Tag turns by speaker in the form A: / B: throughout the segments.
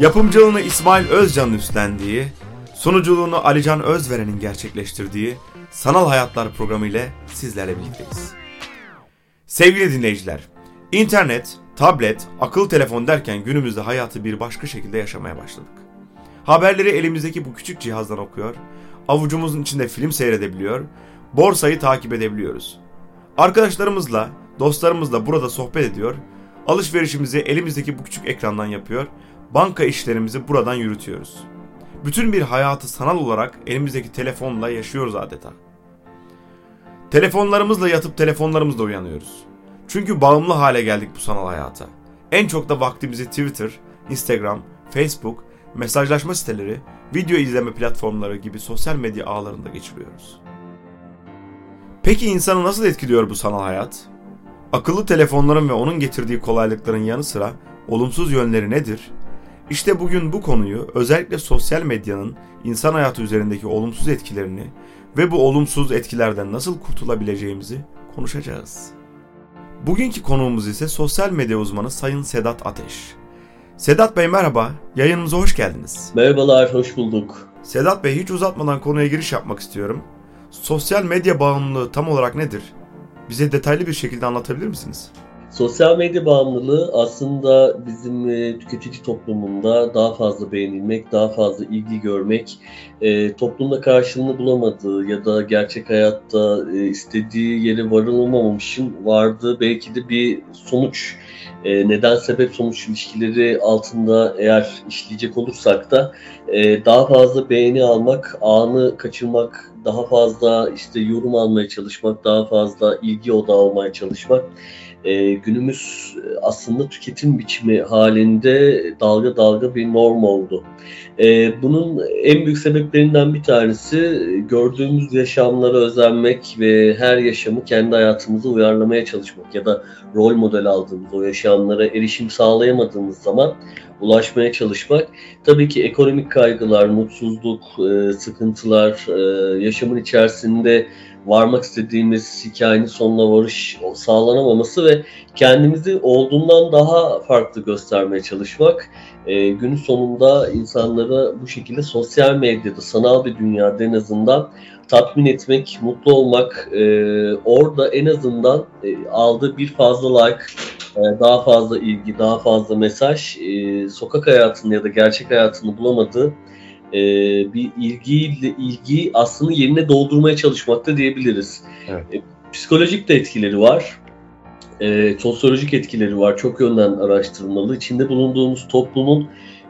A: Yapımcılığını İsmail Özcan'ın üstlendiği, sunuculuğunu Alican Özveren'in gerçekleştirdiği Sanal Hayatlar programı ile sizlerle birlikteyiz. Sevgili dinleyiciler, internet, tablet, akıllı telefon derken günümüzde hayatı bir başka şekilde yaşamaya başladık. Haberleri elimizdeki bu küçük cihazdan okuyor, avucumuzun içinde film seyredebiliyor, borsayı takip edebiliyoruz. Arkadaşlarımızla, dostlarımızla burada sohbet ediyor, alışverişimizi elimizdeki bu küçük ekrandan yapıyor, banka işlerimizi buradan yürütüyoruz. Bütün bir hayatı sanal olarak elimizdeki telefonla yaşıyoruz adeta. Telefonlarımızla yatıp telefonlarımızla uyanıyoruz. Çünkü bağımlı hale geldik bu sanal hayata. En çok da vaktimizi Twitter, Instagram, Facebook, mesajlaşma siteleri, video izleme platformları gibi sosyal medya ağlarında geçiriyoruz. Peki insanı nasıl etkiliyor bu sanal hayat? Akıllı telefonların ve onun getirdiği kolaylıkların yanı sıra olumsuz yönleri nedir? İşte bugün bu konuyu özellikle sosyal medyanın insan hayatı üzerindeki olumsuz etkilerini ve bu olumsuz etkilerden nasıl kurtulabileceğimizi konuşacağız. Bugünkü konuğumuz ise sosyal medya uzmanı Sayın Sedat Ateş. Sedat Bey merhaba, yayınımıza hoş geldiniz.
B: Merhabalar, hoş bulduk.
A: Sedat Bey hiç uzatmadan konuya giriş yapmak istiyorum. Sosyal medya bağımlılığı tam olarak nedir? Bize detaylı bir şekilde anlatabilir misiniz?
B: Sosyal medya bağımlılığı aslında bizim e, tüketici toplumunda daha fazla beğenilmek, daha fazla ilgi görmek, e, toplumda karşılığını bulamadığı ya da gerçek hayatta e, istediği yere varılamamışın vardığı belki de bir sonuç. E, neden sebep sonuç ilişkileri altında eğer işleyecek olursak da e, daha fazla beğeni almak, anı kaçırmak, daha fazla işte yorum almaya çalışmak, daha fazla ilgi odağı olmaya çalışmak e, günümüz aslında tüketim biçimi halinde dalga dalga bir norm oldu. E, bunun en büyük sebeplerinden bir tanesi gördüğümüz yaşamlara özenmek ve her yaşamı kendi hayatımıza uyarlamaya çalışmak ya da rol model aldığımız o yaşamlara erişim sağlayamadığımız zaman ulaşmaya çalışmak. Tabii ki ekonomik kaygılar, mutsuzluk, e, sıkıntılar, e, yaşamın içerisinde varmak istediğimiz hikayenin sonuna varış sağlanamaması ve kendimizi olduğundan daha farklı göstermeye çalışmak e, günün sonunda insanlara bu şekilde sosyal medyada sanal bir dünyada en azından tatmin etmek, mutlu olmak, e, orada en azından aldığı bir fazla like, daha fazla ilgi, daha fazla mesaj, e, sokak hayatını ya da gerçek hayatını bulamadığı e, bir ilgiyle ilgi aslında yerine doldurmaya çalışmakta diyebiliriz. Evet. E, psikolojik de etkileri var. E, sosyolojik etkileri var. Çok yönden araştırılmalı. İçinde bulunduğumuz toplumun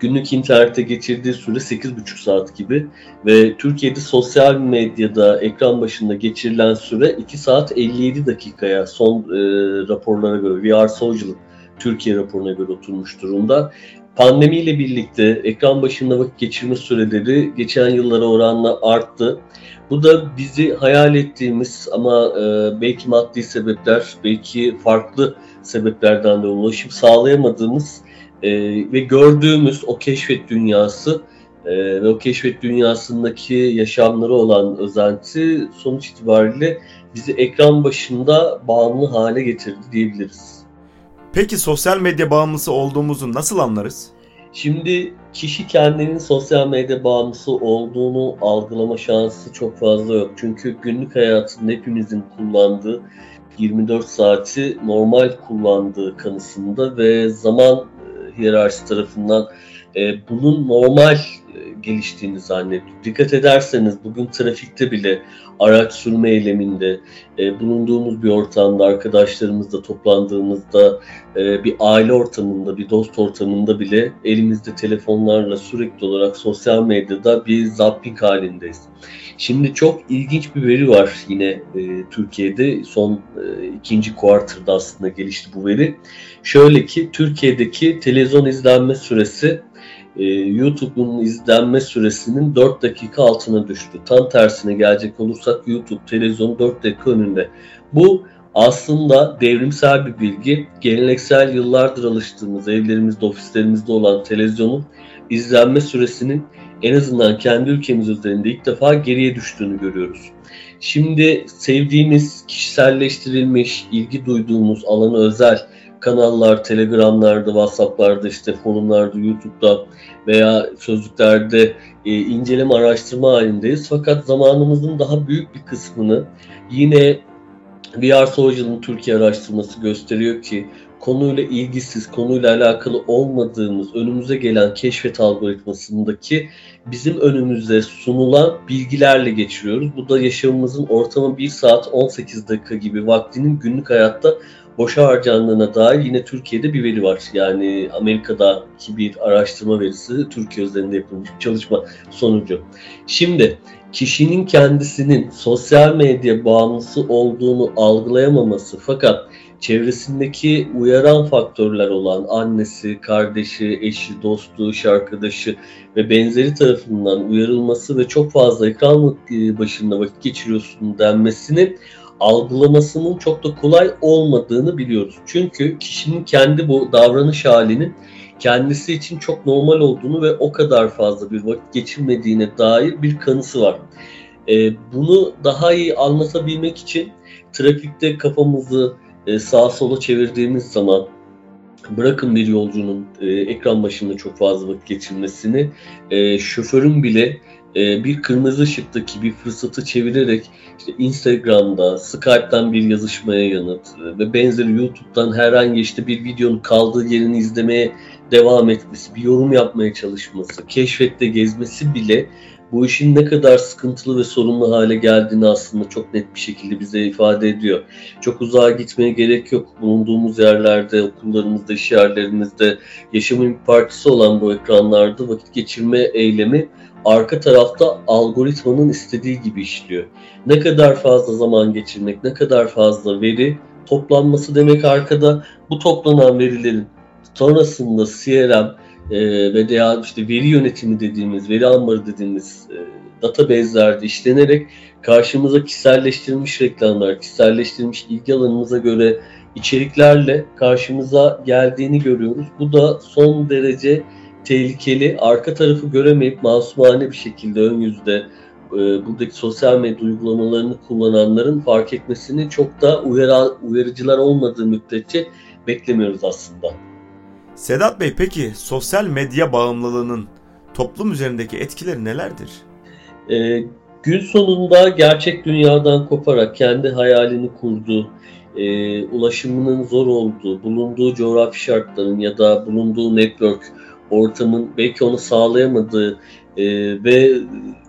B: günlük internette geçirdiği süre 8,5 saat gibi ve Türkiye'de sosyal medyada ekran başında geçirilen süre 2 saat 57 dakikaya son e, raporlara göre VR Social Türkiye raporuna göre oturmuş durumda. Pandemiyle birlikte ekran başında vakit geçirme süreleri geçen yıllara oranla arttı. Bu da bizi hayal ettiğimiz ama e, belki maddi sebepler, belki farklı sebeplerden de ulaşım sağlayamadığımız e, ve gördüğümüz o keşfet dünyası e, ve o keşfet dünyasındaki yaşamları olan özenti sonuç itibariyle bizi ekran başında bağımlı hale getirdi diyebiliriz.
A: Peki sosyal medya bağımlısı olduğumuzu nasıl anlarız?
B: Şimdi kişi kendinin sosyal medya bağımlısı olduğunu algılama şansı çok fazla yok. Çünkü günlük hayatında hepimizin kullandığı 24 saati normal kullandığı kanısında ve zaman hiyerarşisi tarafından e, bunun normal geliştiğini zannediyor. Dikkat ederseniz bugün trafikte bile araç sürme eyleminde e, bulunduğumuz bir ortamda arkadaşlarımızla toplandığımızda e, bir aile ortamında bir dost ortamında bile elimizde telefonlarla sürekli olarak sosyal medyada bir zapping halindeyiz. Şimdi çok ilginç bir veri var yine e, Türkiye'de son e, ikinci kuartırda aslında gelişti bu veri. Şöyle ki Türkiye'deki televizyon izlenme süresi e, YouTube'un izlenme süresinin 4 dakika altına düştü. Tam tersine gelecek olursak YouTube televizyon 4 dakika önünde. Bu aslında devrimsel bir bilgi. Geleneksel yıllardır alıştığımız evlerimizde, ofislerimizde olan televizyonun izlenme süresinin en azından kendi ülkemiz üzerinde ilk defa geriye düştüğünü görüyoruz. Şimdi sevdiğimiz, kişiselleştirilmiş, ilgi duyduğumuz, alanı özel kanallar, telegramlarda, whatsapplarda, işte forumlarda, youtube'da veya sözlüklerde e, inceleme araştırma halindeyiz. Fakat zamanımızın daha büyük bir kısmını yine VR Social'ın Türkiye araştırması gösteriyor ki konuyla ilgisiz, konuyla alakalı olmadığımız önümüze gelen keşfet algoritmasındaki bizim önümüze sunulan bilgilerle geçiriyoruz. Bu da yaşamımızın ortamı 1 saat 18 dakika gibi vaktinin günlük hayatta boşa harcandığına dair yine Türkiye'de bir veri var. Yani Amerika'daki bir araştırma verisi Türkiye üzerinde yapılmış bir çalışma sonucu. Şimdi kişinin kendisinin sosyal medya bağımlısı olduğunu algılayamaması fakat çevresindeki uyaran faktörler olan annesi, kardeşi, eşi, dostu, arkadaşı ve benzeri tarafından uyarılması ve çok fazla ekran başında vakit geçiriyorsun denmesini algılamasının çok da kolay olmadığını biliyoruz. Çünkü kişinin kendi bu davranış halinin kendisi için çok normal olduğunu ve o kadar fazla bir vakit geçirmediğine dair bir kanısı var. Ee, bunu daha iyi anlatabilmek için trafikte kafamızı e, sağa sola çevirdiğimiz zaman bırakın bir yolcunun e, ekran başında çok fazla vakit geçirmesini, e, şoförün bile e, bir kırmızı ışıktaki bir fırsatı çevirerek işte Instagram'da, Skype'tan bir yazışmaya yanıt e, ve benzeri YouTube'dan herhangi işte bir videonun kaldığı yerini izlemeye devam etmesi, bir yorum yapmaya çalışması, keşfette gezmesi bile bu işin ne kadar sıkıntılı ve sorunlu hale geldiğini aslında çok net bir şekilde bize ifade ediyor. Çok uzağa gitmeye gerek yok. Bulunduğumuz yerlerde, okullarımızda, iş yerlerimizde yaşamın bir partisi olan bu ekranlarda vakit geçirme eylemi arka tarafta algoritmanın istediği gibi işliyor. Ne kadar fazla zaman geçirmek, ne kadar fazla veri toplanması demek arkada bu toplanan verilerin sonrasında CRM e, ve veya işte veri yönetimi dediğimiz, veri ambarı dediğimiz e, database'lerde işlenerek karşımıza kişiselleştirilmiş reklamlar, kişiselleştirilmiş ilgi alanımıza göre içeriklerle karşımıza geldiğini görüyoruz. Bu da son derece tehlikeli. Arka tarafı göremeyip masumane bir şekilde ön yüzde e, buradaki sosyal medya uygulamalarını kullananların fark etmesini çok da uyara, uyarıcılar olmadığı müddetçe beklemiyoruz aslında.
A: Sedat Bey peki sosyal medya bağımlılığının toplum üzerindeki etkileri nelerdir?
B: E, gün sonunda gerçek dünyadan koparak kendi hayalini kurduğu, e, ulaşımının zor olduğu, bulunduğu coğrafi şartların ya da bulunduğu network ortamın belki onu sağlayamadığı e, ve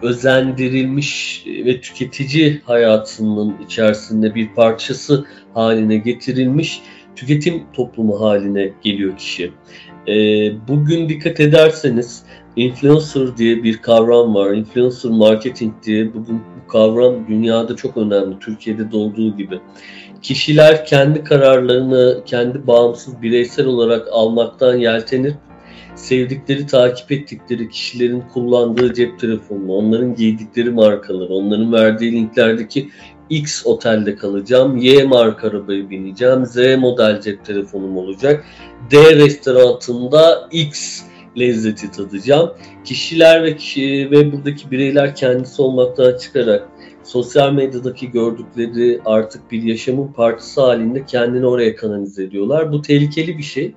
B: özendirilmiş ve tüketici hayatının içerisinde bir parçası haline getirilmiş tüketim toplumu haline geliyor kişi. E, bugün dikkat ederseniz influencer diye bir kavram var. Influencer marketing diye bugün bu kavram dünyada çok önemli. Türkiye'de de olduğu gibi. Kişiler kendi kararlarını kendi bağımsız bireysel olarak almaktan yeltenir sevdikleri, takip ettikleri kişilerin kullandığı cep telefonunu, onların giydikleri markaları, onların verdiği linklerdeki X otelde kalacağım, Y marka arabayı bineceğim, Z model cep telefonum olacak, D restoranında X lezzeti tadacağım. Kişiler ve kişi ve buradaki bireyler kendisi olmaktan çıkarak sosyal medyadaki gördükleri artık bir yaşamın partisi halinde kendini oraya kanalize ediyorlar. Bu tehlikeli bir şey.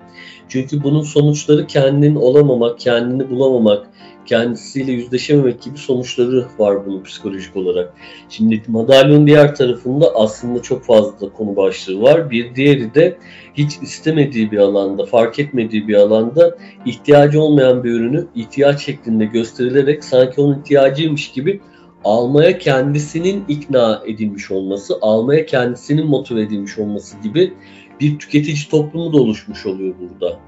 B: Çünkü bunun sonuçları kendin olamamak, kendini bulamamak, kendisiyle yüzleşememek gibi sonuçları var bunun psikolojik olarak. Şimdi madalyonun diğer tarafında aslında çok fazla konu başlığı var. Bir diğeri de hiç istemediği bir alanda, fark etmediği bir alanda ihtiyacı olmayan bir ürünü ihtiyaç şeklinde gösterilerek sanki onun ihtiyacıymış gibi almaya kendisinin ikna edilmiş olması, almaya kendisinin motive edilmiş olması gibi bir tüketici toplumu da oluşmuş oluyor burada.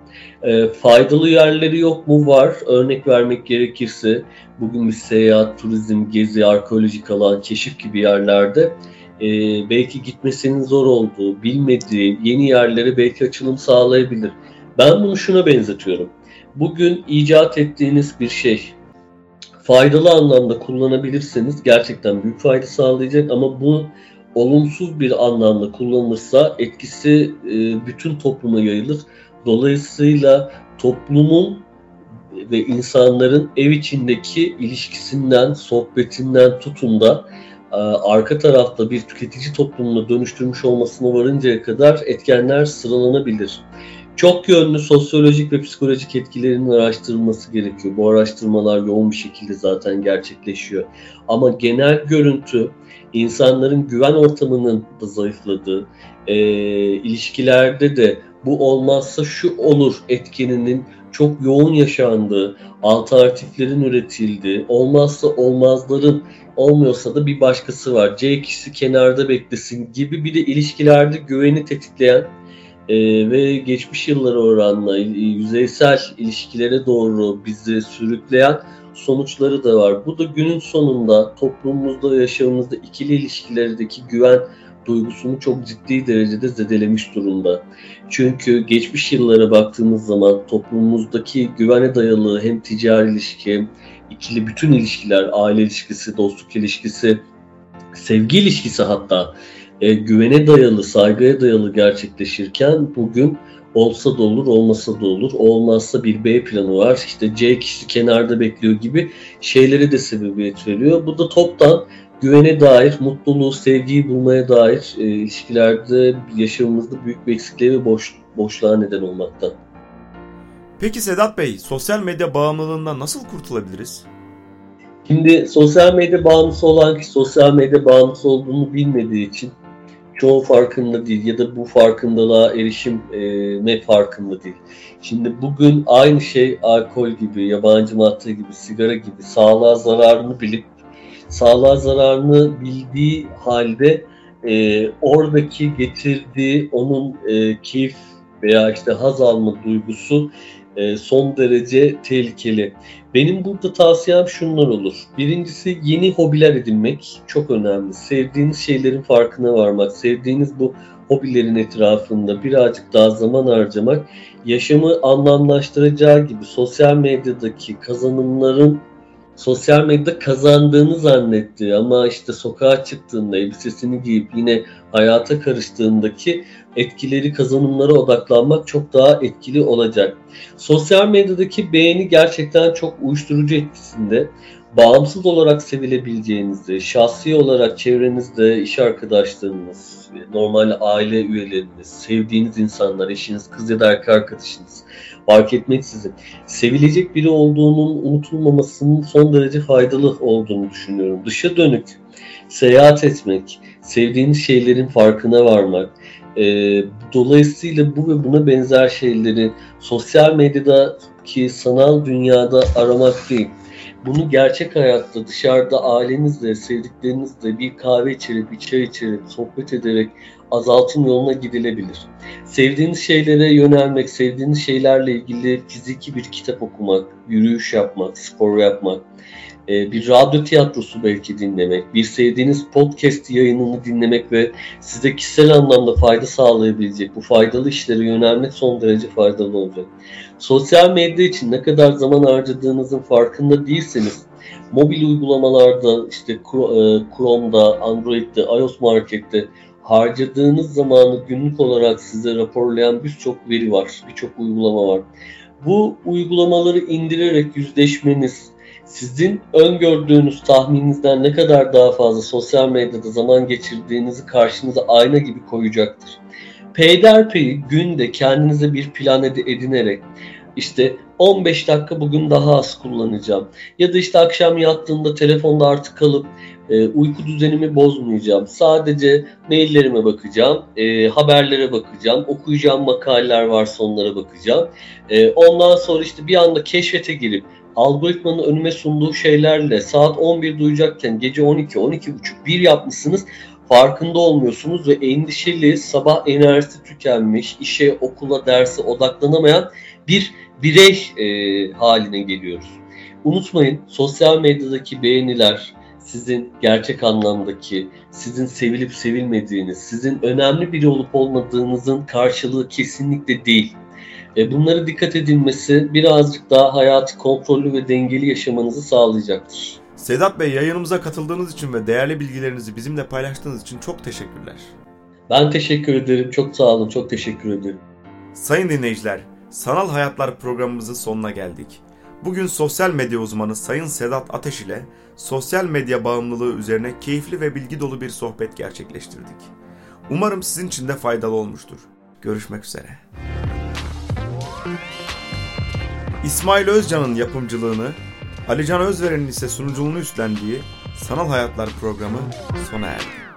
B: E, faydalı yerleri yok mu? Var. Örnek vermek gerekirse bugün bir seyahat, turizm, gezi, arkeolojik alan, keşif gibi yerlerde e, belki gitmesinin zor olduğu, bilmediği yeni yerlere belki açılım sağlayabilir. Ben bunu şuna benzetiyorum. Bugün icat ettiğiniz bir şey faydalı anlamda kullanabilirseniz gerçekten büyük fayda sağlayacak ama bu olumsuz bir anlamda kullanılırsa etkisi e, bütün topluma yayılır. Dolayısıyla toplumun ve insanların ev içindeki ilişkisinden, sohbetinden tutun da arka tarafta bir tüketici toplumuna dönüştürmüş olmasına varıncaya kadar etkenler sıralanabilir. Çok yönlü sosyolojik ve psikolojik etkilerinin araştırılması gerekiyor. Bu araştırmalar yoğun bir şekilde zaten gerçekleşiyor. Ama genel görüntü insanların güven ortamının da zayıfladığı, e, ilişkilerde de bu olmazsa şu olur etkininin çok yoğun yaşandığı, alternatiflerin üretildiği, olmazsa olmazların olmuyorsa da bir başkası var. C kişisi kenarda beklesin gibi bir de ilişkilerde güveni tetikleyen e, ve geçmiş yıllara oranla yüzeysel ilişkilere doğru bizi sürükleyen sonuçları da var. Bu da günün sonunda toplumumuzda yaşamımızda ikili ilişkilerdeki güven duygusunu çok ciddi derecede zedelemiş durumda. Çünkü geçmiş yıllara baktığımız zaman toplumumuzdaki güvene dayalı hem ticari ilişki, ikili bütün ilişkiler, aile ilişkisi, dostluk ilişkisi, sevgi ilişkisi hatta e, güvene dayalı, saygıya dayalı gerçekleşirken bugün olsa da olur, olmasa da olur. Olmazsa bir B planı var. İşte C kişi kenarda bekliyor gibi şeylere de sebebiyet veriyor. Bu da toptan güvene dair, mutluluğu, sevgiyi bulmaya dair e, ilişkilerde yaşamımızda büyük bir eksikliğe ve boş, boşluğa neden olmakta.
A: Peki Sedat Bey, sosyal medya bağımlılığından nasıl kurtulabiliriz?
B: Şimdi sosyal medya bağımlısı olan kişi sosyal medya bağımlısı olduğunu bilmediği için çoğu farkında değil ya da bu farkındalığa erişime farkında değil. Şimdi bugün aynı şey alkol gibi, yabancı madde gibi, sigara gibi sağlığa zararını bilip sağlığa zararını bildiği halde e, oradaki getirdiği onun e, keyif veya işte haz alma duygusu e, son derece tehlikeli. Benim burada tavsiyem şunlar olur. Birincisi yeni hobiler edinmek çok önemli. Sevdiğiniz şeylerin farkına varmak, sevdiğiniz bu hobilerin etrafında birazcık daha zaman harcamak yaşamı anlamlaştıracağı gibi sosyal medyadaki kazanımların sosyal medyada kazandığını zannetti ama işte sokağa çıktığında elbisesini giyip yine hayata karıştığındaki etkileri kazanımlara odaklanmak çok daha etkili olacak. Sosyal medyadaki beğeni gerçekten çok uyuşturucu etkisinde bağımsız olarak sevilebileceğinizi, şahsi olarak çevrenizde iş arkadaşlarınız, normal aile üyeleriniz, sevdiğiniz insanlar, eşiniz, kız ya da erkek arkadaşınız fark etmeksizin sevilecek biri olduğunun unutulmamasının son derece faydalı olduğunu düşünüyorum. Dışa dönük seyahat etmek, sevdiğiniz şeylerin farkına varmak, e, dolayısıyla bu ve buna benzer şeyleri sosyal medyadaki sanal dünyada aramak değil, bunu gerçek hayatta dışarıda ailenizle, sevdiklerinizle bir kahve içerek, bir çay içerek, sohbet ederek azaltım yoluna gidilebilir. Sevdiğiniz şeylere yönelmek, sevdiğiniz şeylerle ilgili fiziki bir kitap okumak, yürüyüş yapmak, spor yapmak, bir radyo tiyatrosu belki dinlemek, bir sevdiğiniz podcast yayınını dinlemek ve size kişisel anlamda fayda sağlayabilecek bu faydalı işlere yönelmek son derece faydalı olacak. Sosyal medya için ne kadar zaman harcadığınızın farkında değilseniz mobil uygulamalarda işte e, Chrome'da, Android'de, iOS Market'te harcadığınız zamanı günlük olarak size raporlayan birçok veri var, birçok uygulama var. Bu uygulamaları indirerek yüzleşmeniz, sizin öngördüğünüz tahmininizden ne kadar daha fazla sosyal medyada zaman geçirdiğinizi karşınıza ayna gibi koyacaktır. Peyderpey günde kendinize bir plan edinerek işte 15 dakika bugün daha az kullanacağım. Ya da işte akşam yattığımda telefonda artık kalıp e, uyku düzenimi bozmayacağım. Sadece maillerime bakacağım, e, haberlere bakacağım, okuyacağım makaleler varsa onlara bakacağım. E, ondan sonra işte bir anda keşfete girip algoritmanın önüme sunduğu şeylerle saat 11 duyacakken gece 12, 12.30, 1 yapmışsınız farkında olmuyorsunuz ve endişeli, sabah enerjisi tükenmiş, işe, okula, derse odaklanamayan bir birey e, haline geliyoruz. Unutmayın sosyal medyadaki beğeniler sizin gerçek anlamdaki, sizin sevilip sevilmediğiniz, sizin önemli biri olup olmadığınızın karşılığı kesinlikle değil. E, bunlara dikkat edilmesi birazcık daha hayatı kontrollü ve dengeli yaşamanızı sağlayacaktır.
A: Sedat Bey yayınımıza katıldığınız için ve değerli bilgilerinizi bizimle paylaştığınız için çok teşekkürler.
B: Ben teşekkür ederim. Çok sağ olun. Çok teşekkür ederim.
A: Sayın dinleyiciler, Sanal Hayatlar programımızın sonuna geldik. Bugün sosyal medya uzmanı Sayın Sedat Ateş ile sosyal medya bağımlılığı üzerine keyifli ve bilgi dolu bir sohbet gerçekleştirdik. Umarım sizin için de faydalı olmuştur. Görüşmek üzere. İsmail Özcan'ın yapımcılığını, Alican Özveren'in ise sunuculuğunu üstlendiği Sanal Hayatlar programı sona erdi.